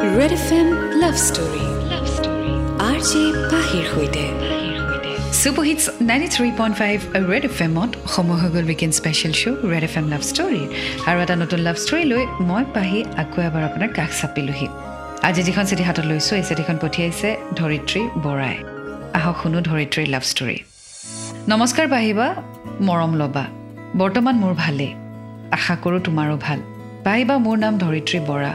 Red F M love story love story R J পাহিৰ সৈতে super hits ninety three point five red F এমত সময় হৈ গ'ল weekend special show' red F M love story আৰু এটা নতুন লাভ ষ্টৰী লৈ মই পাহি আকৌ এবাৰ আপোনাৰ কাষ চাপিলোহি। আজি যিখন চিঠি হাতত লৈছোঁ এই চিঠিখন পঠিয়াইছে ধৰিত্ৰী বৰাই। আহক শুনো ধৰিত্ৰীৰ লাভ ষ্টৰী নমস্কাৰ পাহিবা মৰম ল'বা। বৰ্তমান মোৰ ভালেই। আশা কৰোঁ তোমাৰো ভাল। পাহিবা মোৰ নাম ধৰিত্ৰী বৰা।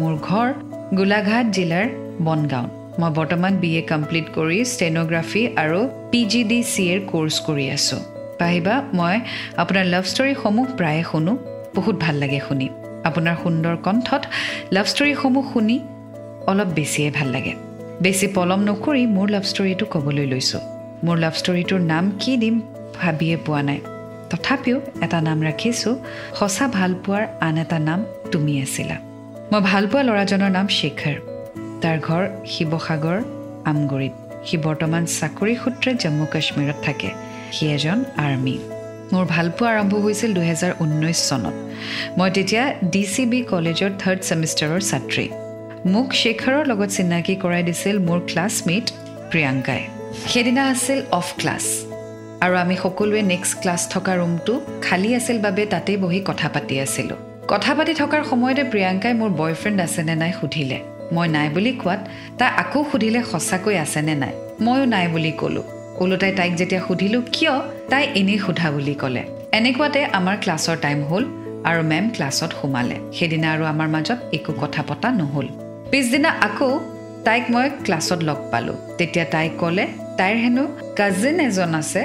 মোৰ ঘৰ গোলাঘাট জিলাৰ বনগাঁও। মই বৰ্তমান বি এ কমপ্লিট কৰি ষ্টেন'গ্ৰাফী আৰু পি জি ডি চি এৰ কৰ্চ কৰি আছোঁ। পাহিবা মই আপোনাৰ লাভ ষ্টৰীসমূহ প্ৰায়ে শুনো। বহুত ভাল লাগে শুনি। আপোনাৰ সুন্দৰ কণ্ঠত লাভ ষ্টৰীসমূহ শুনি অলপ বেছিয়ে ভাল লাগে। বেছি পলম নকৰি মোৰ লাভ ষ্টৰীটো ক'বলৈ লৈছোঁ। মোৰ লাভ ষ্টৰীটোৰ নাম কি দিম ভাবিয়ে পোৱা নাই। তথাপিও এটা নাম ৰাখিছোঁ সঁচা ভালপোৱাৰ আন এটা নাম তুমি আছিলা। মই ভালপোৱা ল'ৰাজনৰ নাম শেখৰ। তাৰ ঘৰ শিৱসাগৰ আমগুৰিত। সি বৰ্তমান চাকৰি সূত্ৰে জম্মু কাশ্মীৰত থাকে। সি এজন আৰ্মি। মোৰ ভালপোৱা আৰম্ভ হৈছিল দুহেজাৰ ঊনৈছ চনত। মই তেতিয়া ডি চি বি কলেজৰ থাৰ্ড ছেমিষ্টাৰৰ ছাত্ৰী। মোক শেখৰৰ লগত চিনাকি কৰাই দিছিল মোৰ ক্লাছমেট প্ৰিয়ংকাই। সেইদিনা আছিল অফ ক্লাছ আৰু আমি সকলোৱে নেক্সট ক্লাছ থকা ৰুমটো খালী আছিল বাবে তাতেই বহি কথা পাতি আছিলোঁ। কথা পাতি থকাৰ সময়তে প্ৰিয়ংকাই মোৰ বয়ফ্ৰেণ্ড আছেনে নাই সুধিলে। মই নাই বুলি কোৱাত তাই আকৌ সুধিলে সঁচাকৈ আছেনে নাই। ময়ো নাই বুলি ক'লোঁ। ওলোটাই তাইক যেতিয়া সুধিলোঁ কিয়? তাই এনেই সোধা বুলি ক'লে। এনেকুৱাতে আমাৰ ক্লাছৰ টাইম হ'ল আৰু মেম ক্লাছত সোমালে। সেইদিনা আৰু আমাৰ মাজত একো কথা পতা নহ'ল। পিছদিনা আকৌ তাইক মই ক্লাছত লগ পালোঁ। তেতিয়া তাইক ক'লে তাইৰ হেনো কাজিন এজন আছে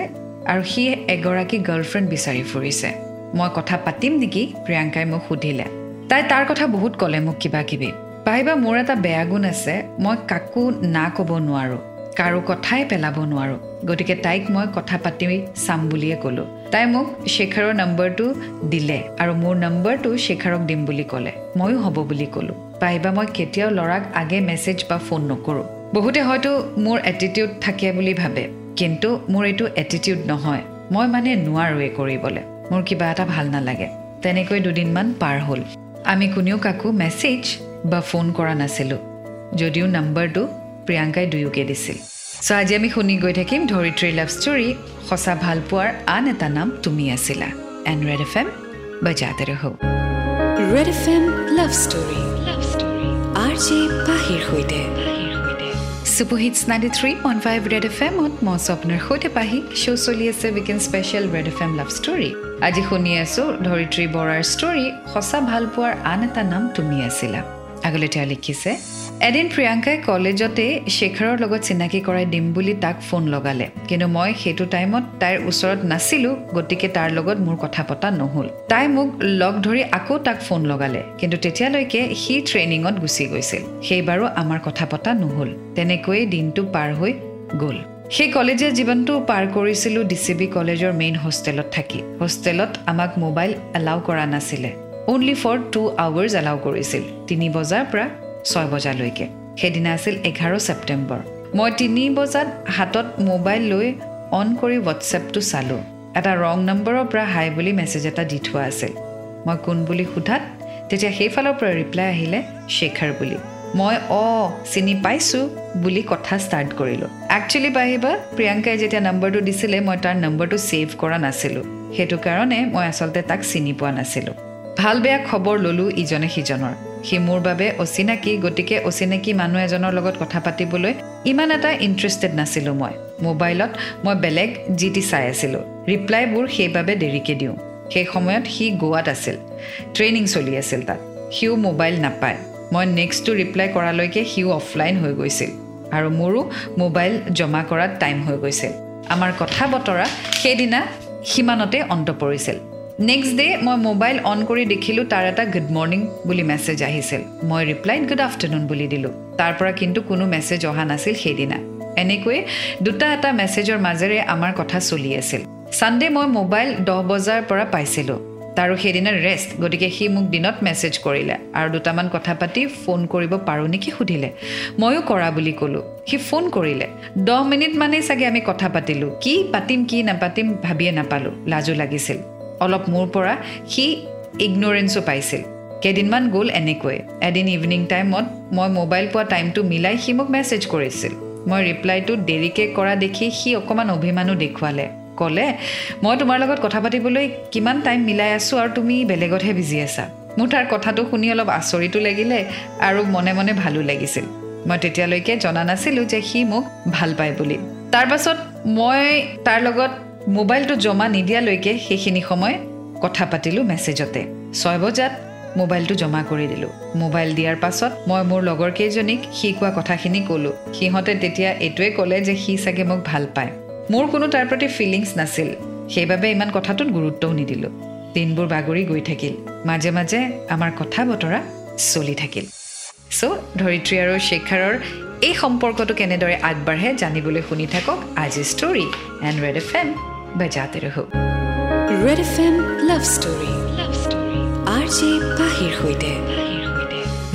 আৰু সি এগৰাকী গাৰ্লফ্ৰেণ্ড বিচাৰি ফুৰিছে। মই কথা পাতিম নেকি? প্ৰিয়ংকাই মোক সুধিলে। তাই তাৰ কথা বহুত ক'লে মোক কিবা কিবি পাহিবা মোৰ এটা বেয়া গুণ আছে মই কাকো না ক'ব নোৱাৰোঁ কাৰো কথাই পেলাব নোৱাৰোঁ। গতিকে তাইক মই কথা পাতি চাম বুলিয়ে ক'লোঁ। তাই মোক শেখাৰৰ নম্বৰটো দিলে আৰু মোৰ নম্বৰটো শেখাৰক দিম বুলি ক'লে। ময়ো হ'ব বুলি ক'লোঁ। পাহিবা মই কেতিয়াও ল'ৰাক আগে মেছেজ বা ফোন নকৰোঁ। বহুতে হয়তো মোৰ এটিটিউড থাকে বুলি ভাবে কিন্তু মোৰ এইটো এটিটিউড নহয়। মই মানে নোৱাৰোৱে কৰিবলৈ। মোৰ কিবা এটা ভাল নালাগে। তেনেকৈ দুদিনমান পাৰ হ'ল। আমি কোনেও কাকো মেছেজ বা ফোন কৰা নাছিলোঁ। যদিও নম্বৰটো প্ৰিয়ংকাই দুয়োকে দিছিল। চ' আজি আমি শুনি গৈ থাকিম ধৰিত্ৰীৰ লাভ ষ্টৰী সঁচা ভাল পোৱাৰ আন এটা নাম তুমি আছিলা। এণ্ড ৰেড এফ এম বজাতে ৰহো। Red F M love story love story R J পাহিৰ সৈতে। Super hits ninety three point five red F এমত মই স্বপ্নৰ সৈতে পাহি। শ্ব' চলি আছে weekend special red F M love story আজি শুনি আছোঁ ধৰিত্ৰী বৰাৰ ষ্টৰী সঁচা ভাল পোৱাৰ আন এটা নাম তুমি আছিলা। আগলৈ তেওঁ লিখিছে এদিন প্ৰিয়ংকাই কলেজতে শেখাৰৰ লগত চিনাকি কৰাই দিম বুলি তাক ফোন লগালে। কিন্তু মই সেইটো টাইমত তাইৰ ওচৰত নাছিলোঁ গতিকে তাৰ লগত মোৰ কথা পতা নহ'ল। তাই মোক লগ ধৰি আকৌ তাক ফোন লগালে কিন্তু তেতিয়ালৈকে সি ট্ৰেইনিঙত গুচি গৈছিল। সেইবাৰো আমাৰ কথা পতা নহ'ল। তেনেকৈয়ে দিনটো পাৰ হৈ গ'ল। সেই কলেজীয়া জীৱনটো পাৰ কৰিছিলোঁ ডি চি বি কলেজৰ মেইন হোষ্টেলত থাকি। হোষ্টেলত আমাক মোবাইল এলাউ কৰা নাছিলে। Only for two hours allow কৰিছিল। তিনি বজাৰ পৰা ছয় বজালৈকে। সেইদিনা আছিল এঘাৰ ছেপ্টেম্বৰ। মই তিনি বজাত হাতত মোবাইল লৈ অন কৰি হোৱাটছএপটো চালোঁ। এটা ৰং নম্বৰৰ পৰা হাই বুলি মেছেজ এটা দি থোৱা আছিল। মই কোন বুলি সোধাত? তেতিয়া সেইফালৰ পৰা ৰিপ্লাই আহিলে শেখাৰ বুলি। মই অঁ চিনি পাইছোঁ বুলি কথা ষ্টাৰ্ট কৰিলোঁ। একচুৱেলি পাহিবা প্ৰিয়ংকাই যেতিয়া নম্বৰটো দিছিলে মই তাৰ নম্বৰটো ছেভ কৰা নাছিলোঁ। সেইটো কাৰণে মই আচলতে তাক চিনি পোৱা নাছিলোঁ। ভাল বেয়া খবৰ ল'লোঁ ইজনে সিজনৰ। সি মোৰ বাবে অচিনাকি গতিকে অচিনাকি মানুহ এজনৰ লগত কথা পাতিবলৈ ইমান এটা ইণ্টাৰেষ্টেড নাছিলোঁ মই। মোবাইলত মই বেলেগ জি টি চাই আছিলোঁ। ৰিপ্লাইবোৰ সেইবাবে দেৰিকৈ দিওঁ। সেই সময়ত সি গোৱাত আছিল। ট্ৰেইনিং চলি আছিল তাত। সিও মোবাইল নাপায়। মই নেক্সটটো ৰিপ্লাই কৰালৈকে সিও অফলাইন হৈ গৈছিল। আৰু মোৰো মোবাইল জমা কৰাত টাইম হৈ গৈছিল। আমাৰ কথা বতৰা সেইদিনা সিমানতে অন্ত পৰিছিল। নেক্সট ডে মই মোবাইল অন কৰি দেখিলোঁ তাৰ এটা গুড মৰ্ণিং বুলি মেছেজ আহিছিল। মই ৰিপ্লাইড গুড আফটাৰনুন বুলি দিলোঁ। তাৰ পৰা কিন্তু কোনো মেছেজ অহা নাছিল সেইদিনা। এনেকৈয়ে দুটা এটা মেছেজৰ মাজেৰে আমাৰ কথা চলি আছিল। ছানডে মই মোবাইল দহ বজাৰ পৰা পাইছিলোঁ। তাৰো সেইদিনা ৰেষ্ট গতিকে সি মোক দিনত মেছেজ কৰিলে আৰু দুটামান কথা পাতি ফোন কৰিব পাৰোঁ নেকি সুধিলে। ময়ো কৰা বুলি ক'লোঁ। সি ফোন কৰিলে। দহ মিনিট মানেই চাগে আমি কথা পাতিলোঁ। কি পাতিম কি নাপাতিম ভাবিয়ে নাপালোঁ। লাজো লাগিছিল। অলপ মোৰ পৰা সি ইগন'ৰেঞ্চো পাইছিল। কেইদিনমান গ'ল এনেকৈ। এদিন ইভিনিং টাইমত মই মোবাইল পোৱা টাইমটো মিলাই সি মোক মেছেজ কৰিছিল। মই ৰিপ্লাইটো দেৰিকৈ কৰা দেখি সি অকণমান অভিমানো দেখুৱালে। ক'লে মই তোমাৰ লগত কথা পাতিবলৈ কিমান টাইম মিলাই আছোঁ আৰু তুমি বেলেগতহে বিজি আছা। মোৰ তাৰ কথাটো শুনি অলপ আচৰিতো লাগিলে আৰু মনে মনে ভালো লাগিছিল। মই তেতিয়ালৈকে জনা নাছিলোঁ যে সি মোক ভাল পায় বুলি। তাৰ পাছত মই তাৰ লগত মোবাইলটো জমা নিদিয়ালৈকে সেইখিনি সময় কথা পাতিলোঁ মেছেজতে। ছয় বজাত মোবাইলটো জমা কৰি দিলোঁ। মোবাইল দিয়াৰ পাছত মই মোৰ লগৰ কেইজনীক সি কোৱা কথাখিনি ক'লোঁ। সিহঁতে তেতিয়া এইটোৱে ক'লে যে সি চাগে মোক ভাল পায়। মোৰ কোনো তাৰ প্ৰতি ফিলিংছ নাছিল। সেইবাবে ইমান কথাটোত গুৰুত্বও নিদিলোঁ। দিনবোৰ বাগৰি গৈ থাকিল। মাজে মাজে আমাৰ কথা বতৰা চলি থাকিল। চ' ধৰিত্ৰী আৰু শেখাৰৰ এই সম্পৰ্কটো কেনেদৰে আগবাঢ়ে জানিবলৈ শুনি থাকক আজি story and red F M বজাতে ৰহো red F M love story love story R J পাহিৰ সৈতে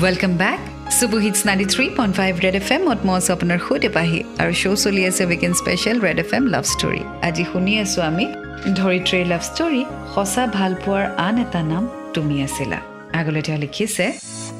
welcome back super hits ninety three point five red F এমত মই আছোঁ আপোনাৰ সৈতে পাহি আৰু শ্ব' চলি আছে weekend special red F M love story আজি শুনি আছোঁ আমি ধৰিত্ৰীৰ লাভ ষ্টৰী সঁচা ভাল পোৱাৰ আন এটা নাম তুমি আছিলা আগলৈ তেওঁ লিখিছে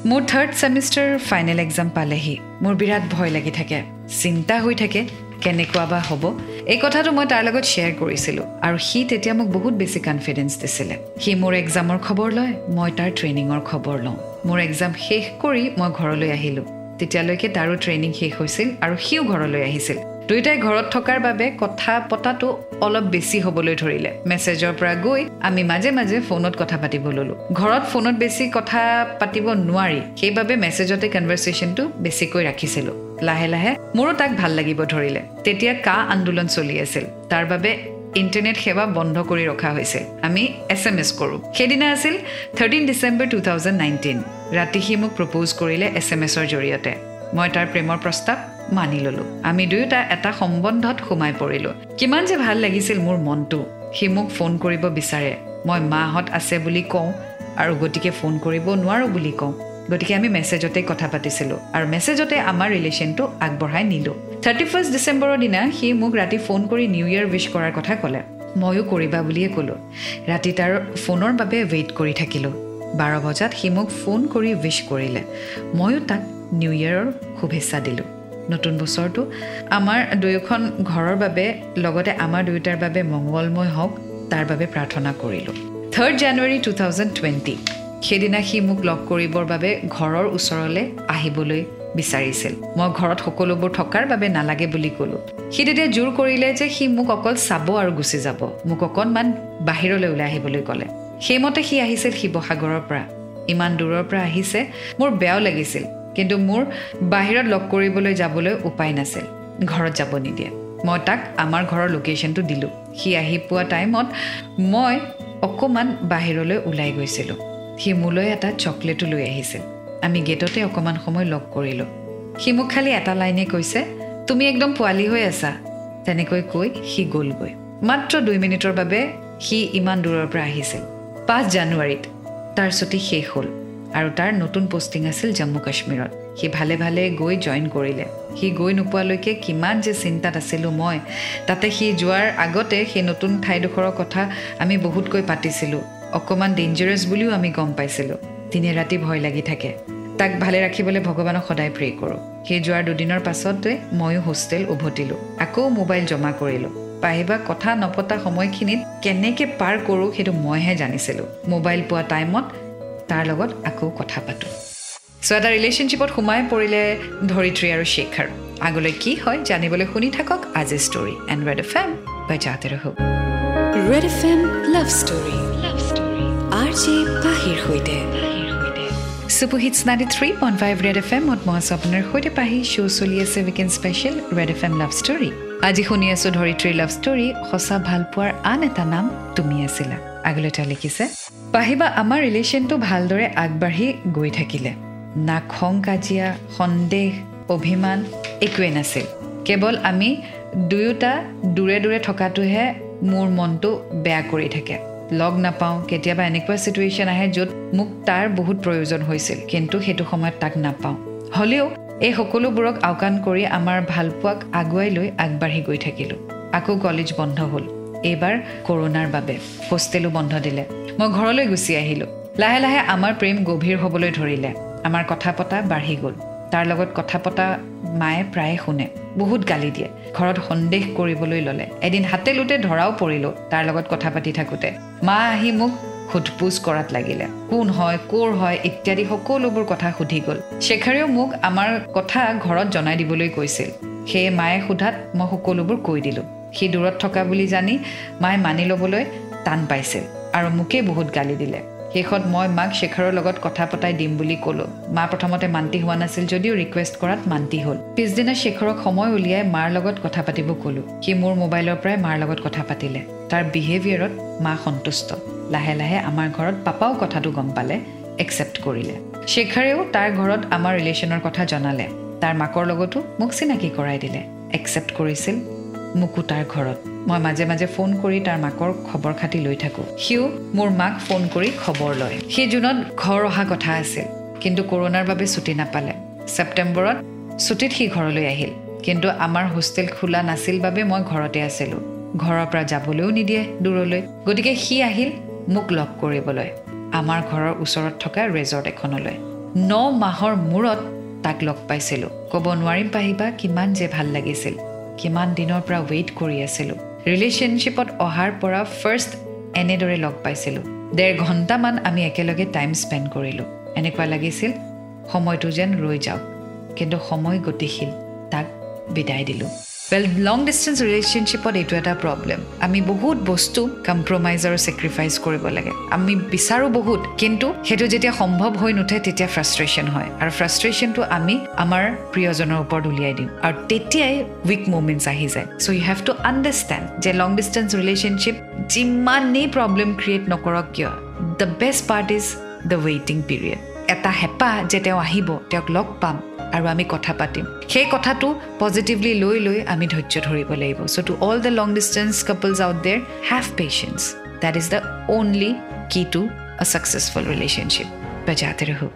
মোৰ থাৰ্ড ছেমিষ্টাৰ ফাইনেল এক্সাম পালেহি মোৰ বিৰাট ভয় লাগি থাকে চিন্তা হৈ থাকে কেনেকুৱা বা হ'ব এই কথাটো মই তাৰ লগত শ্বেয়াৰ কৰিছিলোঁ আৰু সি তেতিয়া মোক বহুত বেছি কনফিডেঞ্চ দিছিলে। সি মোৰ এক্সামৰ খবৰ লয় মই তাৰ ট্ৰেইনিঙৰ খবৰ লওঁ। মোৰ এক্সাম শেষ কৰি মই ঘৰলৈ আহিলোঁ। তেতিয়ালৈকে তাৰো ট্ৰেইনিং শেষ হৈছিল আৰু সিও ঘৰলৈ আহিছিল। দুয়োটাই ঘৰত থকাৰ বাবে কথা পতাটো অলপ বেছি হ'বলৈ ধৰিলে। মেছেজৰ পৰা গৈ আমি মাজে মাজে ফোনত কথা পাতিব ল'লোঁ। ঘৰত ফোনত বেছি কথা পাতিব নোৱাৰি সেইবাবে মেছেজতে কনভাৰ্চেশ্যনটো বেছিকৈ ৰাখিছিলোঁ। লাহে লাহে মোৰো তাক ভাল লাগিব ধৰিলে। তেতিয়া কা আন্দোলন চলি আছিল। তাৰ বাবে ইণ্টাৰনেট সেৱা বন্ধ কৰি ৰখা হৈছিল আমি এছ এম এছ কৰোঁ। সেইদিনা আছিল thirteen December two thousand nineteen ৰাতি সি মোক প্ৰপ'জ কৰিলে এছ এম এছৰ জৰিয়তে। মই তাৰ প্ৰেমৰ প্ৰস্তাৱ মানি ল'লোঁ। আমি দুয়োটা এটা সম্বন্ধত সোমাই পৰিলোঁ। কিমান যে ভাল লাগিছিল মোৰ মনটো। সি মোক ফোন কৰিব বিচাৰে। মই মাহঁত আছে বুলি কওঁ আৰু গতিকে ফোন কৰিব নোৱাৰোঁ বুলি কওঁ। গতিকে আমি মেছেজতে কথা পাতিছিলোঁ আৰু মেছেজতে আমাৰ ৰিলেশ্যনটো আগবঢ়াই নিলোঁ। থাৰ্টি ফাৰ্ষ্ট ডিচেম্বৰৰ দিনা সি মোক ৰাতি ফোন কৰি নিউ ইয়েৰ উইচ কৰাৰ কথা ক'লে। ময়ো কৰিবা বুলিয়ে ক'লোঁ। ৰাতি তাৰ ফোনৰ বাবে ৱেইট কৰি থাকিলোঁ। বাৰ বজাত সি মোক ফোন কৰি উইচ কৰিলে। ময়ো তাক নিউ ইয়েৰৰ শুভেচ্ছা দিলোঁ। নতুন বছৰটো আমাৰ দুয়োখন ঘৰৰ বাবে লগতে আমাৰ দুয়োটাৰ বাবে মংগলময় হওক তাৰ বাবে প্ৰাৰ্থনা কৰিলোঁ। Third January two thousand twenty সেইদিনা সি মোক লগ কৰিবৰ বাবে ঘৰৰ ওচৰলৈ আহিবলৈ বিচাৰিছিল। মই ঘৰত সকলোবোৰ থকাৰ বাবে নালাগে বুলি ক'লোঁ। সি তেতিয়া জোৰ কৰিলে যে সি মোক অকল চাব আৰু গুচি যাব। মোক অকণমান বাহিৰলৈ ওলাই আহিবলৈ ক'লে। সেইমতে সি আহিছিল শিৱসাগৰৰ পৰা। ইমান দূৰৰ পৰা আহিছে মোৰ বেয়াও লাগিছিল। কিন্তু মোৰ বাহিৰত লগ কৰিবলৈ যাবলৈ উপায় নাছিল। ঘৰত যাব নিদিয়ে। মই তাক আমাৰ ঘৰৰ লোকেশ্যনটো দিলোঁ। সি আহি পোৱা টাইমত মই অকণমান বাহিৰলৈ ওলাই গৈছিলোঁ। সি মোলৈ এটা চকলেটো লৈ আহিছিল আমি গেটতে অকণমান সময় লগ কৰিলোঁ। সি মোক খালি এটা লাইনে কৈছে তুমি একদম পোৱালি হৈ আছা। তেনেকৈ কৈ সি গ'লগৈ। মাত্ৰ দুই মিনিটৰ বাবে সি ইমান দূৰৰ পৰা আহিছিল পাঁচ জানুৱাৰীত। তাৰ ছুটী শেষ হ'ল আৰু তাৰ নতুন পষ্টিং আছিল জম্মু কাশ্মীৰত। সি ভালে ভালে গৈ জইন কৰিলে। সি গৈ নোপোৱালৈকে কিমান যে চিন্তাত আছিলোঁ মই। তাতে সি যোৱাৰ আগতে সেই নতুন ঠাইডোখৰৰ কথা আমি বহুতকৈ পাতিছিলোঁ। অকণমান ডেঞ্জাৰাছ বুলিও আমি গম পাইছিলোঁ। দিনে ৰাতি ভয় লাগি থাকে। তাক ভালে ৰাখিবলৈ ভগৱানক সদায় প্ৰে কৰোঁ। সেই যোৱাৰ দুদিনৰ পাছতে ময়ো হোষ্টেল উভতিলোঁ। আকৌ মোবাইল জমা কৰিলোঁ। পাহিবা কথা নপতা সময়খিনিত কেনেকৈ পাৰ কৰোঁ সেইটো মইহে জানিছিলোঁ। মোবাইল পোৱা টাইমত তাৰ লগত আকৌ কথা পাতোঁ। চ' এটা ৰিলেশ্যনশ্বিপত সোমাই পৰিলে ধৰিত্ৰী আৰু শেখাৰ। আগলৈ কি হয় জানিবলৈ শুনি থাকক আজি story and red F M বজাতে ৰহো red F M love story love story R J পাহিৰ সৈতে। Super hits ninety three point five red F এমত মই আছোঁ আপোনাৰ সৈতে পাহি। শ্ব' চলি আছে weekend special red F M love story আজি শুনি আছোঁ ধৰিত্ৰীৰ লাভ ষ্টৰী সঁচা ভাল আন এটা নাম তুমি আছিলা। আগলৈ তেওঁ লিখিছে পাহিবা আমাৰ ৰিলেশ্যনটো ভালদৰে আগবাঢ়ি গৈ থাকিলে। না খং কাজিয়া সন্দেহ অভিমান একোৱেই নাছিল। কেৱল আমি দুয়োটা দূৰে দূৰে থকাটোহে মোৰ মনটো বেয়া কৰি থাকে। লগ নাপাওঁ কেতিয়াবা এনেকুৱা চিটুৱেশ্যন আহে য'ত মোক তাৰ বহুত প্ৰয়োজন হৈছিল কিন্তু সেইটো সময়ত তাক নাপাওঁ। হ'লেও এই সকলোবোৰক আওকাণ কৰি আমাৰ ভালপোৱাক আগুৱাই লৈ আগবাঢ়ি গৈ থাকিলোঁ। আকৌ কলেজ বন্ধ হ'ল। এইবাৰ কৰোণাৰ বাবে হোষ্টেলো বন্ধ দিলে। মই ঘৰলৈ গুচি আহিলোঁ। লাহে লাহে আমাৰ প্ৰেম গভীৰ হ'বলৈ ধৰিলে। আমাৰ কথা পতা বাঢ়ি গ'ল। তাৰ লগত কথা পতা মায়ে প্ৰায়ে শুনে। বহুত গালি দিয়ে। ঘৰত সন্দেহ কৰিবলৈ ল'লে। এদিন হাতে লোতে ধৰাও পৰিলোঁ তাৰ লগত কথা পাতি থাকোঁতে। মা আহি মোক সোধ পোছ কৰাত লাগিলে। কোন হয় ক'ৰ হয় ইত্যাদি সকলোবোৰ কথা সুধি গ'ল। শেখাৰেও মোক আমাৰ কথা ঘৰত জনাই দিবলৈ কৈছিল। সেয়ে মায়ে সোধাত মই সকলোবোৰ কৈ দিলোঁ। সি দূৰত থকা বুলি জানি মায়ে মানি ল'বলৈ টান পাইছিল আৰু মোকেই বহুত গালি দিলে। শেষত মই মাক শেখাৰৰ লগত কথা পতাই দিম বুলি ক'লোঁ। মা প্ৰথমতে মান্তি হোৱা নাছিল যদিও ৰিকুৱেষ্ট কৰাত মান্তি হ'ল। পিছদিনা শেখৰক সময় উলিয়াই মাৰ লগত কথা পাতিব ক'লোঁ। সি মোৰ মোবাইলৰ পৰাই মাৰ লগত কথা পাতিলে। তাৰ বিহেভিয়াৰত মা সন্তুষ্ট। লাহে লাহে আমাৰ ঘৰত পাপাও কথাটো গম পালে একচেপ্ট কৰিলে। শেখাৰেও তাৰ ঘৰত আমাৰ ৰিলেশ্যনৰ কথা জনালে। তাৰ মাকৰ লগতো মোক চিনাকি কৰাই দিলে। একচেপ্ট কৰিছিল মোকো তাৰ ঘৰত। মই মাজে মাজে ফোন কৰি তাৰ মাকৰ খবৰ খাতি লৈ থাকোঁ। সিও মোৰ মাক ফোন কৰি খবৰ লয়। সেই জুনত ঘৰ অহা কথা আছিল কিন্তু কৰোণাৰ বাবে ছুটি নাপালে। ছেপ্টেম্বৰত ছুটীত সি ঘৰলৈ আহিল কিন্তু আমাৰ হোষ্টেল খোলা নাছিল বাবে মই ঘৰতে আছিলোঁ। ঘৰৰ পৰা যাবলৈও নিদিয়ে দূৰলৈ। গতিকে সি আহিল মোক লগ কৰিবলৈ। আমাৰ ঘৰৰ ওচৰত থকা ৰেজৰ্ট এখনলৈ। ন মাহৰ মূৰত তাক লগ পাইছিলোঁ। ক'ব নোৱাৰিম পাহিবা কিমান যে ভাল লাগিছিল। কিমান দিনৰ পৰা ৱেইট কৰি আছিলোঁ। ৰিলেশ্যনশ্বিপত অহাৰ পৰা ফাৰ্ষ্ট এনেদৰে লগ পাইছিলোঁ। ডেৰ ঘণ্টামান আমি একেলগে টাইম স্পেণ্ড কৰিলোঁ। এনেকুৱা লাগিছিল সময়টো যেন ৰৈ যাওক। কিন্তু সময় গতিশীল। তাক বিদায় দিলোঁ। ৱেল লং ডিষ্টেঞ্চ ৰিলেশ্যনশ্বিপত এইটো এটা প্ৰব্লেম আমি বহুত বস্তু কম্প্ৰমাইজ আৰু ছেক্ৰিফাইচ কৰিব লাগে। আমি বিচাৰোঁ বহুত কিন্তু সেইটো যেতিয়া সম্ভৱ হৈ নুঠে তেতিয়া ফ্ৰাষ্ট্ৰেশ্যন হয়। আৰু ফ্ৰাষ্ট্ৰেশ্যনটো আমি আমাৰ প্ৰিয়জনৰ ওপৰত উলিয়াই দিওঁ আৰু তেতিয়াই উইক মুমেণ্টছ আহি যায়। So' you have to understand যে লং ডিষ্টেঞ্চ ৰিলেশ্যনশ্বিপ যিমানেই প্ৰব্লেম ক্ৰিয়েট নকৰক কিয় the best part is the ৱেইটিং period এটা হেঁপাহ যে তেওঁ আহিব তেওঁক লগ পাম। আৰু আমি কথা পাতিম। সেই কথাটো পজিটিভলি লৈ লৈ আমি ধৈৰ্য ধৰিব লাগিব। So' to all the long distance couples out there have patience that is the only key to a successful relationship বজাতে ৰহো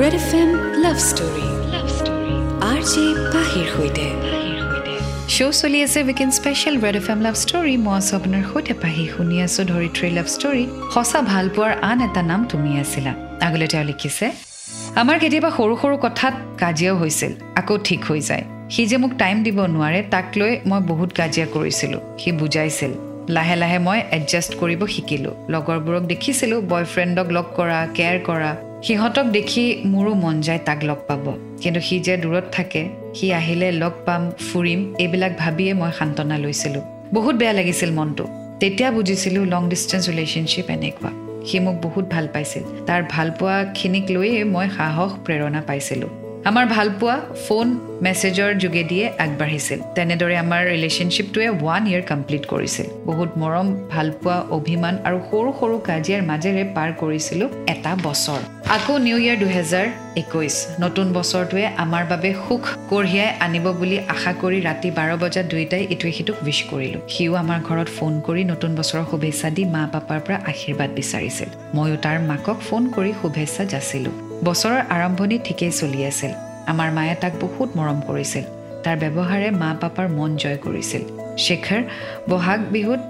red F M love story love story R J পাহিৰ সৈতে শ্ব' চলি আছে weekend special red F M love story মই আছোঁ আপোনাৰ সৈতে পাহি শুনি আছোঁ ধৰিত্ৰী লাভ ষ্টৰী সঁচা ভাল পোৱাৰ আন এটা নাম তুমি আছিলা আগলৈ তেওঁ লিখিছে আমাৰ কেতিয়াবা সৰু সৰু কথাত কাজিয়াও হৈছিল আকৌ ঠিক হৈ যায়। সি যে মোক টাইম দিব নোৱাৰে তাক লৈ মই বহুত কাজিয়া কৰিছিলোঁ। সি বুজাইছিল লাহে লাহে মই এডজাষ্ট কৰিব শিকিলোঁ। লগৰবোৰক দেখিছিলোঁ বয়ফ্ৰেণ্ডক লগ কৰা কেয়াৰ কৰা। সিহঁতক দেখি মোৰো মন যায় তাক লগ পাব। কিন্তু সি যে দূৰত থাকে সি আহিলে লগ পাম ফুৰিম এইবিলাক ভাবিয়ে মই সান্তনা লৈছিলোঁ। বহুত বেয়া লাগিছিল মনটো। তেতিয়া বুজিছিলোঁ লং ডিষ্টেঞ্চ ৰিলেশ্যনশ্বিপ এনেকুৱা। সি মোক বহুত ভাল পাইছিল। তাৰ ভালপোৱাখিনিক লৈয়ে মই সাহস প্ৰেৰণা পাইছিলোঁ। আমাৰ ভালপোৱা ফোন মেছেজৰ যোগেদিয়ে আগবাঢ়িছিল। তেনেদৰে আমাৰ ৰিলেশ্যনশ্বিপটোৱে ওৱান ইয়েৰ কমপ্লিট কৰিছিল। বহুত মৰম ভালপোৱা অভিমান আৰু সৰু সৰু কাজিয়াৰ মাজেৰে পাৰ কৰিছিলোঁ এটা বছৰ। আকৌ নিউ ইয়েৰ দুহেজাৰ একৈছ নতুন বছৰটোৱে আমাৰ বাবে সুখ কঢ়িয়াই আনিব বুলি আশা কৰি ৰাতি বাৰ বজাত দুয়োটাই ইটোৱে সিটোক উইচ কৰিলোঁ। সিও আমাৰ ঘৰত ফোন কৰি নতুন বছৰৰ শুভেচ্ছা দি মা পাপাৰ পৰা আশীৰ্বাদ বিচাৰিছিল। ময়ো তাৰ মাকক ফোন কৰি শুভেচ্ছা যাচিলোঁ। বছৰৰ আৰম্ভণি ঠিকেই চলি আছিল। আমাৰ মায়ে তাক বহুত মৰম কৰিছিল। তাৰ ব্যৱহাৰে মা পাপাৰ মন জয় কৰিছিল। শেখৰ বহাগ বিহুত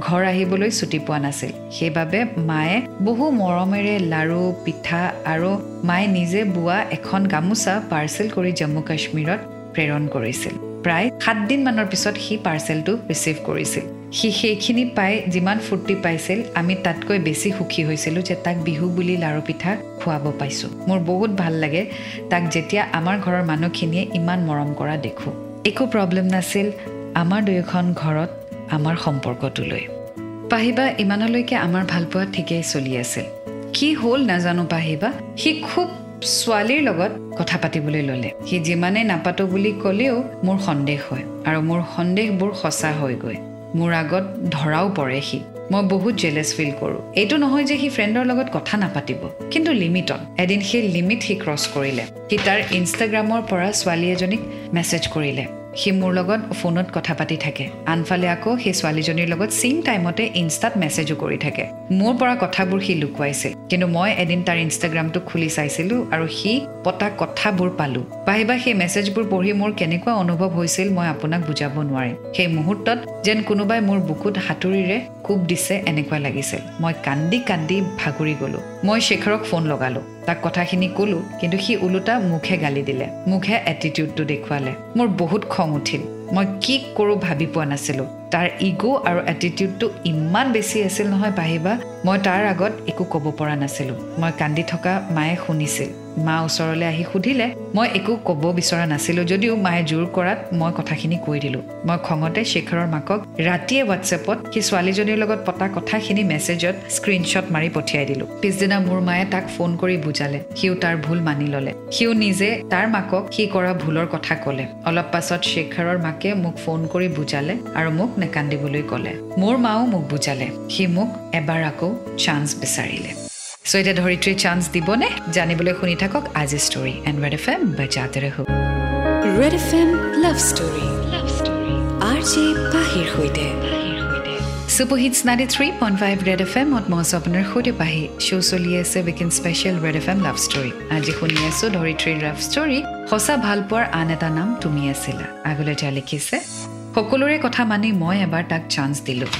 ঘৰ আহিবলৈ ছুটি পোৱা নাছিল। সেইবাবে মায়ে বহু মৰমেৰে লাৰু পিঠা আৰু মায়ে নিজে বোৱা এখন গামোচা পাৰ্চেল কৰি জম্মু কাশ্মীৰত প্ৰেৰণ কৰিছিল। প্ৰায় সাতদিনমানৰ পিছত সি পাৰ্চেলটো ৰিচিভ কৰিছিল। সি সেইখিনি পাই যিমান ফূৰ্তি পাইছিল আমি তাতকৈ বেছি সুখী হৈছিলোঁ যে তাক বিহু বুলি লাৰু পিঠা খুৱাব পাইছোঁ। মোৰ বহুত ভাল লাগে তাক যেতিয়া আমাৰ ঘৰৰ মানুহখিনিয়ে ইমান মৰম কৰা দেখোঁ। একো প্ৰব্লেম নাছিল আমাৰ দুয়োখন ঘৰত আমাৰ সম্পৰ্কটোলৈ। পাহিবা ইমানলৈকে আমাৰ ভালপোৱা ঠিকেই চলি আছিল। কি হ'ল নাজানো পাহিবা সি খুব ছোৱালীৰ লগত কথা পাতিবলৈ ল'লে। সি যিমানে নাপাতো বুলি ক'লেও মোৰ সন্দেহ হয় আৰু মোৰ সন্দেহবোৰ সঁচা হৈ গৈ। মোৰ আগত ধৰাও পৰে সি। মই বহুত জেলেছ ফিল কৰোঁ। এইটো নহয় যে সি ফ্ৰেণ্ডৰ লগত কথা নাপাতিব কিন্তু লিমিটত। এদিন সেই লিমিট সি ক্ৰছ কৰিলে। সি তাৰ ইনষ্টাগ্ৰামৰ পৰা ছোৱালী এজনীক মেছেজ কৰিলে। সি মোৰ লগত ফোনত কথা পাতি থাকে। আনফালে আকৌ সেই ছোৱালীজনীৰ লগত ছেইম টাইমতে ইনষ্টাত মেছেজো কৰি থাকে। মোৰ পৰা কথাবোৰ সি লুকুৱাইছিল। কিন্তু মই এদিন তাৰ ইনষ্টাগ্ৰামটো খুলি চাইছিলোঁ আৰু সি পতা কথাবোৰ পালোঁ। পাহিবা সেই মেছেজবোৰ পঢ়ি মোৰ কেনেকুৱা অনুভৱ হৈছিল মই আপোনাক বুজাব নোৱাৰিম। সেই মুহূৰ্তত যেন কোনোবাই মোৰ বুকুত হাতুৰিৰে কোব দিছে এনেকুৱা লাগিছিল। মই কান্দি কান্দি ভাগৰি গ'লোঁ। মই শেখৰক ফোন লগালোঁ। তাক কথাখিনি ক'লোঁ কিন্তু সি ওলোটা মুখে গালি দিলে। মুখে এটিটিউডটো দেখুৱালে। মোৰ বহুত খং উঠিল। মই কি কৰোঁ ভাবি পোৱা নাছিলোঁ। তাৰ ইগ' আৰু এটিটিউডটো ইমান বেছি আছিল নহয় পাহিবা মই তাৰ আগত একো ক'ব পৰা নাছিলোঁ। মই কান্দি থকা মায়ে শুনিছিল। মা ওচৰলৈ আহি সুধিলে মই একো ক'ব বিচৰা নাছিলোঁ যদিও মায়ে জোৰ কৰাত মই কথাখিনি কৈ দিলোঁ। মই খঙতে শেখৰৰ মাকক ৰাতিয়ে হোৱাটছএপত সি ছোৱালীজনীৰ লগত পতা কথাখিনি মেছেজত স্ক্ৰীনশ্বট মাৰি পঠিয়াই দিলোঁ। পিছদিনা মোৰ মায়ে তাক ফোন কৰি বুজালে। সিও তাৰ ভুল মানি ল'লে। সিও নিজে তাৰ মাকক সি কৰা ভুলৰ কথা ক'লে। অলপ পাছত শেখৰৰ মাকে মোক ফোন কৰি বুজালে আৰু মোক নেকান্দিবলৈ ক'লে। মোৰ মাও মোক বুজালে। সি মোক এবাৰ আকৌ চান্স বিচাৰিলে। চ' এতিয়া ধৰিত্ৰী চান্স দিবনে? জানিবলৈ শুনি থাকক আজি story and red F M বজাতে ৰহো। Red F M love story love story R J পাহিৰ সৈতে। Hits ninety three point five red F এমত মই আছোঁ আপোনাৰ সৈতে পাহি। শ্ব' চলি আছে weekend special red F M love story আজি শুনি আছোঁ ধৰিত্ৰীৰ লাভ ষ্টৰী সঁচা ভাল পোৱাৰ আন এটা নাম তুমি আছিলা। আগলৈ তেওঁ লিখিছে সকলোৰে কথা মানি মই এবাৰ তাক চান্স দিলোঁ।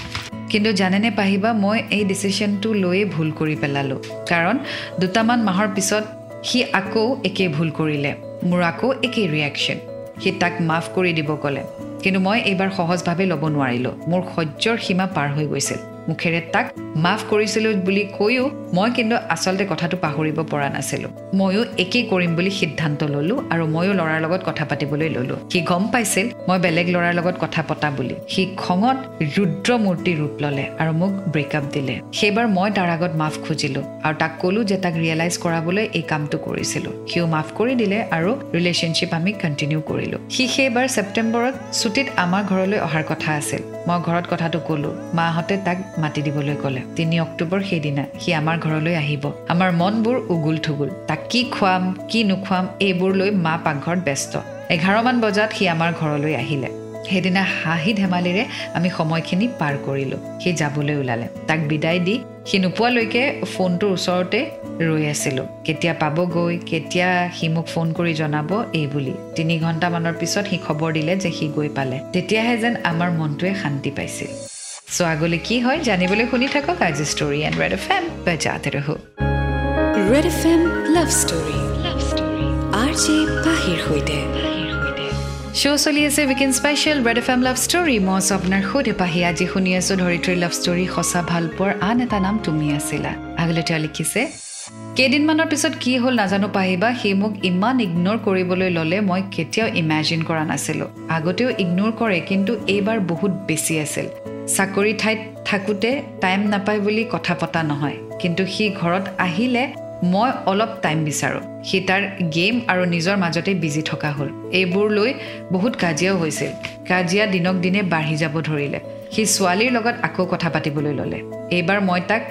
কিন্তু জানেনে পাহিবা মই এই ডিচিশ্যনটো লৈয়ে ভুল কৰি পেলালোঁ। কাৰণ দুটামান মাহৰ পিছত সি আকৌ একেই ভুল কৰিলে। মোৰ আকৌ একেই ৰিয়েকশ্যন সি তাক মাফ কৰি দিব ক'লে। কিন্তু মই এইবাৰ সহজভাৱে ল'ব নোৱাৰিলোঁ। মোৰ সহ্যৰ সীমা পাৰ হৈ গৈছিল। মুখেৰে তাক মাফ কৰিছিলোঁ বুলি কৈও মই কিন্তু আচলতে কথাটো পাহৰিব পৰা নাছিলোঁ। ময়ো একেই কৰিম বুলি সিদ্ধান্ত ল'লোঁ আৰু ময়ো ল'ৰাৰ লগত কথা পাতিবলৈ ল'লোঁ। সি গম পাইছিল মই বেলেগ ল'ৰাৰ লগত কথা পতা বুলি। সি খঙত ৰুদ্ৰমূৰ্তি ৰূপ ল'লে আৰু মোক ব্ৰেকআপ দিলে। সেইবাৰ মই তাৰ আগত মাফ খুজিলোঁ আৰু তাক ক'লোঁ যে তাক ৰিয়েলাইজ কৰাবলৈ এই কামটো কৰিছিলোঁ। সিও মাফ কৰি দিলে আৰু ৰিলেশ্যনশ্বিপ আমি কণ্টিনিউ কৰিলোঁ। সি সেইবাৰ ছেপ্টেম্বৰত ছুটীত আমাৰ ঘৰলৈ অহাৰ কথা আছিল। মই ঘৰত কথাটো ক'লোঁ মাহঁতে তাক মাতি দিবলৈ ক'লে। তিনি অক্টোবৰ সেইদিনা সি আমাৰ ঘৰলৈ আহিব। আমাৰ মনবোৰ উগুল থুগুল। তাক কি খুৱাম কি নোখোৱাম এইবোৰ লৈ মা পাকঘৰত ব্যস্ত। এঘাৰমান বজাত সি আমাৰ ঘৰলৈ আহিলে। সেইদিনা হাঁহি ধেমালিৰে আমি সময়খিনি পাৰ কৰিলোঁ। সি যাবলৈ ওলালে। তাক বিদায় দি সি নোপোৱালৈকে ফোনটোৰ ওচৰতে ৰৈ আছিলোঁ। কেতিয়া পাবগৈ কেতিয়া সি মোক ফোন কৰি জনাব এই বুলি। তিনি ঘণ্টামানৰ পিছত সি খবৰ দিলে যে সি গৈ পালে। তেতিয়াহে যেন আমাৰ মনটোৱে শান্তি পাইছিল। চ' আগলৈ কি হয় জানিবলৈ শুনি থাকক আজি story and red F M বজাতে ৰহো। Red F M love story love story R J পাহিৰ সৈতে। শ্ব' চলি আছে weekend special red F M love story মই আছোঁ আপোনাৰ সৈতে পাহি। আজি শুনি আছোঁ ধৰিত্ৰীৰ লাভ ষ্টৰী সঁচা ভাল পোৱাৰ আন এটা নাম তুমি আছিলা। আগলৈ তেওঁ লিখিছে কেইদিনমানৰ পিছত কি হ'ল নাজানো পাহিবা সি মোক ইমান ইগন'ৰ কৰিবলৈ ল'লে মই কেতিয়াও ইমেজিন কৰা নাছিলোঁ। আগতেও ইগন'ৰ কৰে কিন্তু এইবাৰ বহুত বেছি আছিল। চাকৰি ঠাইত থাকোঁতে টাইম নাপায় বুলি কথা পতা নহয়। কিন্তু সি ঘৰত আহিলে মই অলপ টাইম বিচাৰোঁ। সি তাৰ গেম আৰু নিজৰ মাজতে বিজি থকা হ'ল। এইবোৰ লৈ বহুত কাজিয়াও হৈছিল। কাজিয়া দিনক দিনে বাঢ়ি যাব ধৰিলে। সি ছোৱালীৰ লগত আকৌ কথা পাতিবলৈ ল'লে। এইবাৰ মই তাক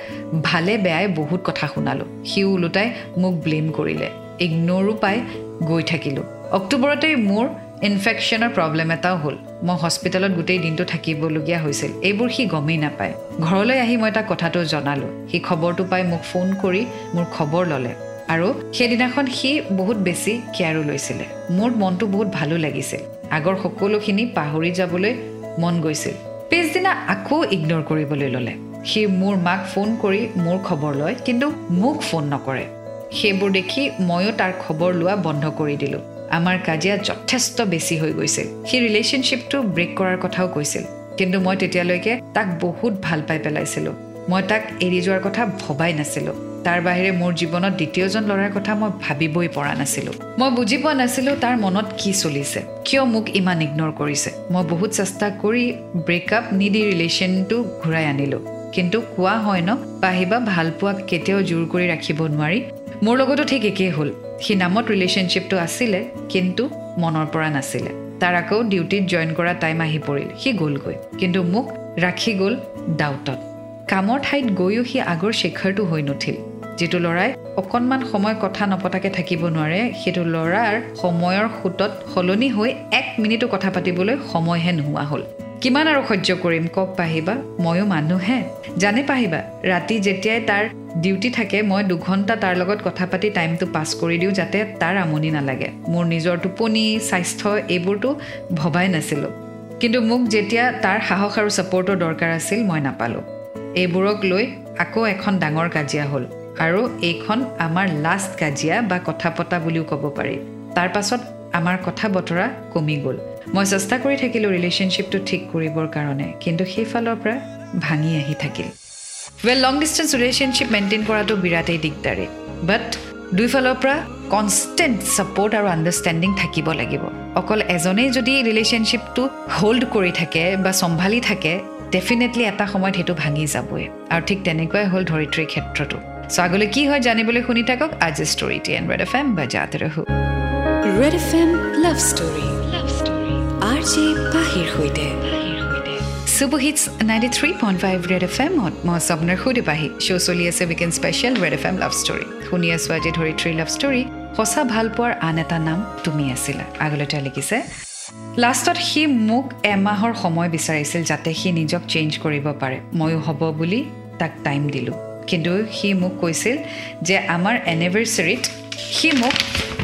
ভালে বেয়াই বহুত কথা শুনালোঁ। সি ওলোটাই মোক ব্লেম কৰিলে। ইগন'ৰো পাই গৈ থাকিলোঁ। অক্টোবৰতেই মোৰ ইনফেকশ্যনৰ প্ৰব্লেম এটাও হ'ল। মই হস্পিটেলত গোটেই দিনটো থাকিবলগীয়া হৈছিল। এইবোৰ সি গমেই নাপায়। ঘৰলৈ আহি মই তাক কথাটো জনালোঁ। সি খবৰটো পাই মোক ফোন কৰি মোৰ খবৰ ল'লে। আৰু সেইদিনাখন সি বহুত বেছি কেয়াৰো লৈছিলে। মোৰ মনটো বহুত ভালো লাগিছিল। আগৰ সকলোখিনি পাহৰি যাবলৈ মন গৈছিল। পিছদিনা আকৌ ইগন'ৰ কৰিবলৈ ল'লে। সি মোৰ মাক ফোন কৰি মোৰ খবৰ লয় কিন্তু মোক ফোন নকৰে। সেইবোৰ দেখি ময়ো তাৰ খবৰ লোৱা বন্ধ কৰি দিলোঁ। আমাৰ কাজিয়া যথেষ্ট বেছি হৈ গৈছিল। সি ৰিলেশ্যনশ্বিপটো ব্ৰেক কৰাৰ কথাও কৈছিল। কিন্তু মই তেতিয়ালৈকে তাক বহুত ভাল পাই পেলাইছিলোঁ। মই তাক এৰি যোৱাৰ কথা ভবাই নাছিলোঁ। তাৰ বাহিৰে মোৰ জীৱনত দ্বিতীয়জন ল'ৰাৰ কথা মই ভাবিবই পৰা নাছিলোঁ। মই বুজি পোৱা নাছিলোঁ তাৰ মনত কি চলিছে। কিয় মোক ইমান ইগন'ৰ কৰিছে। মই বহুত চেষ্টা কৰি ব্ৰেকআপ নিদি ৰিলেশ্যনটো ঘূৰাই আনিলোঁ। কিন্তু কোৱা হয় ন পাহিবা ভাল পোৱাক কেতিয়াও জোৰ কৰি ৰাখিব নোৱাৰি। মোৰ লগতো ঠিক একেই হ'ল। সি নামত ৰিলেশ্যনশ্বিপটো আছিলে কিন্তু মনৰ পৰা নাছিলে। তাৰ আকৌ ডিউটিত জইন কৰা টাইম আহি পৰিল। সি গ'লগৈ। কিন্তু মোক ৰাখি গ'ল ডাউটত কামৰ ঠাইত গৈও সি আগৰ শেখাৰটো হৈ নুঠিল। যিটো ল'ৰাই অকণমান সময় কথা নপতাকৈ থাকিব নোৱাৰে সেইটো ল'ৰাৰ সময়ৰ সোঁতত সলনি হৈ এক মিনিটো কথা পাতিবলৈ সময়হে নোহোৱা হ'ল। কিমান আৰু সহ্য কৰিম কওক পাহিবা ময়ো মানুহহে জানে পাহিবা ৰাতি যেতিয়াই তাৰ ডিউটি থাকে মই দুঘণ্টা তাৰ লগত কথা পাতি টাইমটো পাছ কৰি দিওঁ যাতে তাৰ আমনি নালাগে। মোৰ নিজৰ টোপনি স্বাস্থ্য এইবোৰতো ভবাই নাছিলোঁ। কিন্তু মোক যেতিয়া তাৰ সাহস আৰু ছাপৰ্টৰ দৰকাৰ আছিল মই নাপালোঁ। এইবোৰক লৈ আকৌ এখন ডাঙৰ কাজিয়া হ'ল আৰু এইখন আমাৰ লাষ্ট কাজিয়া বা কথা পতা বুলিও ক'ব পাৰি। তাৰ পাছত আমাৰ কথা বতৰা কমি গ'ল। মই চেষ্টা কৰি থাকিলোঁ ৰিলেশ্যনশ্বিপটো ঠিক কৰিবৰ কাৰণে কিন্তু সেইফালৰ পৰা ভাঙি আহি থাকিল। Well long distance relationship maintain কৰাটো বিৰাটেই দিগদাৰী বাট দুইফালৰ পৰা কনষ্টেণ্ট ছাপৰ্ট আৰু আণ্ডাৰষ্টেণ্ডিং থাকিব লাগিব। অকল এজনেই যদি ৰিলেশ্যনশ্বিপটো হ'ল্ড কৰি থাকে বা চম্ভালি থাকে ডেফিনেটলি এটা সময়ত সেইটো ভাঙি যাবই। আৰু ঠিক তেনেকুৱাই হ'ল ধৰিত্ৰীৰ ক্ষেত্ৰতো। চ' আগলৈ কি হয় জানিবলৈ শুনি থাকক। আজি ষ্টৰি টি এন ৰেড এফ এম বা জাতে ৰহো। Red F M love story. R J পাহিৰ সৈতে super hits ninety three point five red F এমত মই স্বপ্নৰ পাহি শ্ব' চলি আছে weekend special red F M love story শুনি আছোঁ আজি ধৰিত্ৰী লাভ ষ্টৰী সঁচা ভাল পোৱাৰ আন এটা নাম তুমি আছিলা আগলৈ তেওঁ লিখিছে লাষ্টত সি মোক এমাহৰ সময় বিচাৰিছিল যাতে সি নিজক চেঞ্জ কৰিব পাৰে ময়ো হ'ব বুলি তাক টাইম দিলোঁ কিন্তু সি মোক কৈছিল যে আমাৰ এনিভাৰ্চেৰীত সি মোক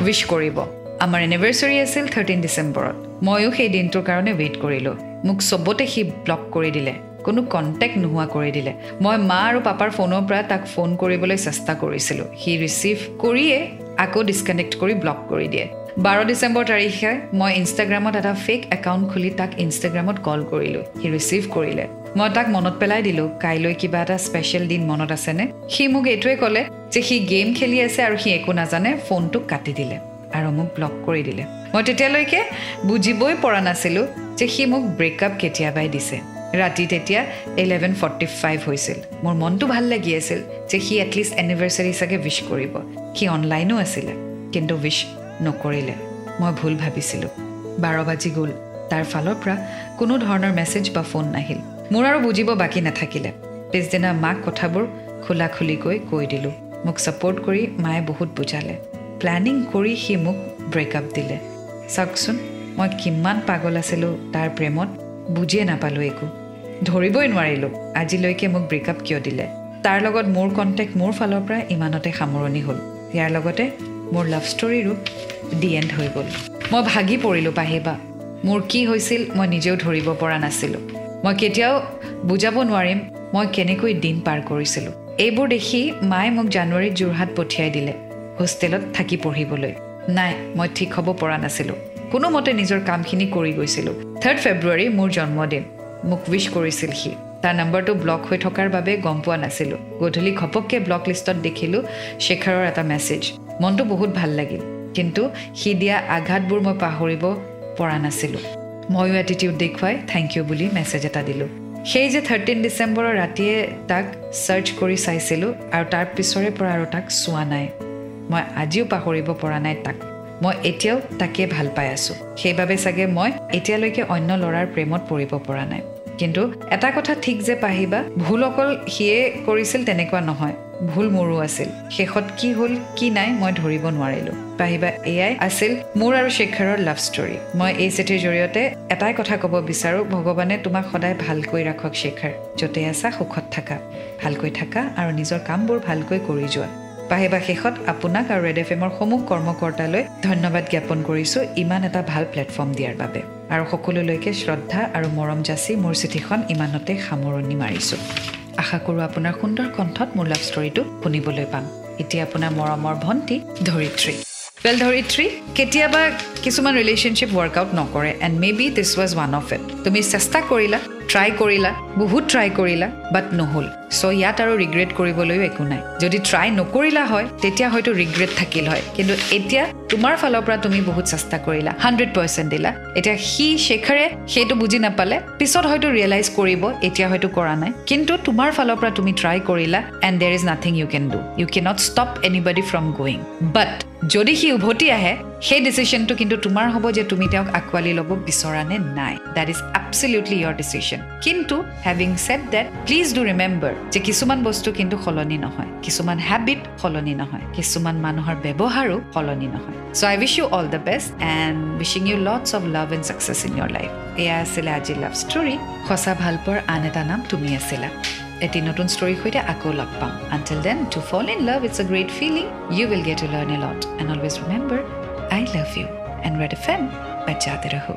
উইচ কৰিব আমাৰ এনিভাৰ্চেৰী আছিল থাৰ্টিন ডিচেম্বৰত ময়ো সেই দিনটোৰ কাৰণে ৱেইট কৰিলোঁ। মোক চবতে সি ব্লক কৰি দিলে। কোনো কণ্টেক্ট নোহোৱা কৰি দিলে। মই মা আৰু পাপাৰ ফোনৰ পৰা তাক ফোন কৰিবলৈ চেষ্টা কৰিছিলোঁ। সি ৰিচিভ কৰিয়ে আকৌ ডিছকানেক্ট কৰি ব্লক কৰি দিয়ে। বাৰ ডিচেম্বৰ তাৰিখে মই ইনষ্টাগ্ৰামত এটা ফেক একাউণ্ট খুলি তাক ইনষ্টাগ্ৰামত কল কৰিলোঁ। সি ৰিচিভ কৰিলে। মই তাক মনত পেলাই দিলোঁ কাইলৈ কিবা এটা স্পেচিয়েল দিন মনত আছেনে? সি মোক এইটোৱে ক'লে যে সি গেম খেলি আছে আৰু সি একো নাজানে ফোনটো কাটি দিলে। আৰু মোক ব্লক কৰি দিলে। মই তেতিয়ালৈকে বুজিবই পৰা নাছিলোঁ যে সি মোক ব্ৰেকআপ কেতিয়াবাই দিছে। ৰাতি তেতিয়া ইলেভেন ফৰ্টি ফাইভ হৈছিল। মোৰ মনটো ভাল লাগি আছিল যে সি এটলিষ্ট এনিভাৰ্চাৰী চাগে উইচ কৰিব। সি অনলাইনো আছিলে কিন্তু উইচ নকৰিলে। মই ভুল ভাবিছিলোঁ। বাৰ বাজি গ'ল। তাৰ ফালৰ পৰা কোনো ধৰণৰ মেছেজ বা ফোন নাহিল। মোৰ আৰু বুজিব বাকী নাথাকিলে। পিছদিনা মাক কথাবোৰ খোলা খুলিকৈ কৈ দিলোঁ। মোক ছাপৰ্ট কৰি মায়ে বহুত বুজালে। প্লেনিং কৰি সি মোক ব্ৰেকআপ দিলে। চাওকচোন মই কিমান পাগল আছিলোঁ তাৰ প্ৰেমত বুজিয়ে নাপালোঁ একো। ধৰিবই নোৱাৰিলোঁ আজিলৈকে মোক ব্ৰেকআপ কিয় দিলে। তাৰ লগত মোৰ কণ্টেক্ট মোৰ ফালৰ পৰা ইমানতে সামৰণি হ'ল। ইয়াৰ লগতে মোৰ লাভ ষ্টৰীৰো ডি এণ্ড হৈ গ'ল। মই ভাগি পৰিলোঁ পাহিবা মোৰ কি হৈছিল মই নিজেও ধৰিব পৰা নাছিলোঁ। মই কেতিয়াও বুজাব নোৱাৰিম মই কেনেকৈ দিন পাৰ কৰিছিলোঁ। এইবোৰ দেখি মায়ে মোক জানুৱাৰীত যোৰহাট পঠিয়াই দিলে। হোষ্টেলত থাকি পঢ়িবলৈ। নাই মই ঠিক হ'ব পৰা নাছিলোঁ। কোনোমতে নিজৰ কামখিনি কৰি গৈছিলোঁ। থাৰ্ড ফেব্ৰুৱাৰী মোৰ জন্মদিন। মোক উইচ কৰিছিল সি। তাৰ নম্বৰটো ব্লক হৈ থকাৰ বাবে গম পোৱা নাছিলোঁ। গধূলি ঘপককৈ ব্লক লিষ্টত দেখিলোঁ শেখাৰৰ এটা মেছেজ মনটো বহুত ভাল লাগিল। কিন্তু সি দিয়া আঘাতবোৰ মই পাহৰিব পৰা নাছিলোঁ। ময়ো এটিটিউড দেখুৱাই থেংক ইউ বুলি মেছেজ এটা দিলোঁ। সেই যে থাৰ্টিন ডিচেম্বৰৰ ৰাতিয়ে তাক চাৰ্চ কৰি চাইছিলোঁ আৰু তাৰ পিছৰে পৰা আৰু তাক চোৱা নাই। মই আজিও পাহৰিব পৰা নাই তাক। মই এতিয়াও তাকে ভাল পাই আছোঁ। সেইবাবে চাগে মই এতিয়ালৈকে অন্য ল'ৰাৰ প্ৰেমত পৰিব পৰা নাই। কিন্তু এটা কথা ঠিক যে পাহিবা ভুল অকল সিয়ে কৰিছিল তেনেকুৱা নহয় ভুল মোৰো আছিল। শেষত কি হ'ল কি নাই মই ধৰিব নোৱাৰিলোঁ। পাহিবা এয়াই আছিল মোৰ আৰু শেখাৰৰ লাভ ষ্টৰী মই এই চিঠিৰ জৰিয়তে এটাই কথা ক'ব বিচাৰোঁ ভগৱানে তোমাক সদায় ভালকৈ ৰাখক শেখাৰ। য'তে আছা সুখত থাকা। ভালকৈ থাকা আৰু নিজৰ কামবোৰ ভালকৈ কৰি যোৱা। পাহিবা শেষত আপোনাক আৰু ৰেড এফ এমৰ সমূহ কৰ্মকৰ্তালৈ ধন্যবাদ জ্ঞাপন কৰিছোঁ ইমান এটা ভাল প্লেটফৰ্ম দিয়াৰ বাবে। আৰু সকলোলৈকে শ্ৰদ্ধা আৰু মৰম যাচি মোৰ চিঠিখন ইমানতে সামৰণি মাৰিছোঁ। আশা কৰোঁ আপোনাৰ সুন্দৰ কণ্ঠত মোৰ লাভ ষ্টৰীটো শুনিবলৈ পাম। এতিয়া আপোনাৰ মৰমৰ ভণ্টি ধৰিত্ৰী। ৱেল ধৰিত্ৰী কেতিয়াবা কিছুমান ৰিলেশ্যনশ্বিপ ৱৰ্কআউট নকৰে and maybe this was one of it তুমি চেষ্টা কৰিলা ট্ৰাই কৰিলা বহুত ট্ৰাই কৰিলা বাট নহ'ল। চ' ইয়াত আৰু ৰিগ্ৰেট কৰিবলৈও একো নাই। যদি ট্ৰাই নকৰিলা হয় তেতিয়া হয়তো ৰিগ্ৰেট থাকিল হয়। কিন্তু এতিয়া তোমাৰ ফালৰ পৰা তুমি বহুত চেষ্টা কৰিলা। হাণ্ড্ৰেড পাৰ্চেণ্ট দিলা। এতিয়া সি শেখাৰে সেইটো বুজি নাপালে পিছত হয়তো ৰিয়েলাইজ কৰিব এতিয়া হয়তো কৰা নাই। কিন্তু তোমাৰ ফালৰ পৰা তুমি ট্ৰাই কৰিলা and there is nothing you can do you can't stop anybody from going but যদি সি উভতি আহে সেই ডিচিশ্যনটো কিন্তু তোমাৰ হ'ব যে তুমি তেওঁক আঁকোৱালি ল'ব বিচৰা নে নাই। That is absolutely your decision কিন্তু having said that please do remember যে কিছুমান বস্তু কিন্তু সলনি নহয়। কিছুমান হেবিট সলনি নহয়। কিছুমান মানুহৰ ব্যৱহাৰো সলনি নহয়। So' I wish you all the best and wishing you lots of love and success in your life এয়া আছিলে আজি লাভ ষ্টৰী সঁচা ভাল পোৱাৰ আন এটা নাম তুমি আছিলা। এটি নতুন ষ্টৰীৰ সৈতে আকৌ লগ পাম। Until then to fall in love it's a great feeling you will get to learn a lot and always remember I love you and red F M বাচ্চাতে ৰহো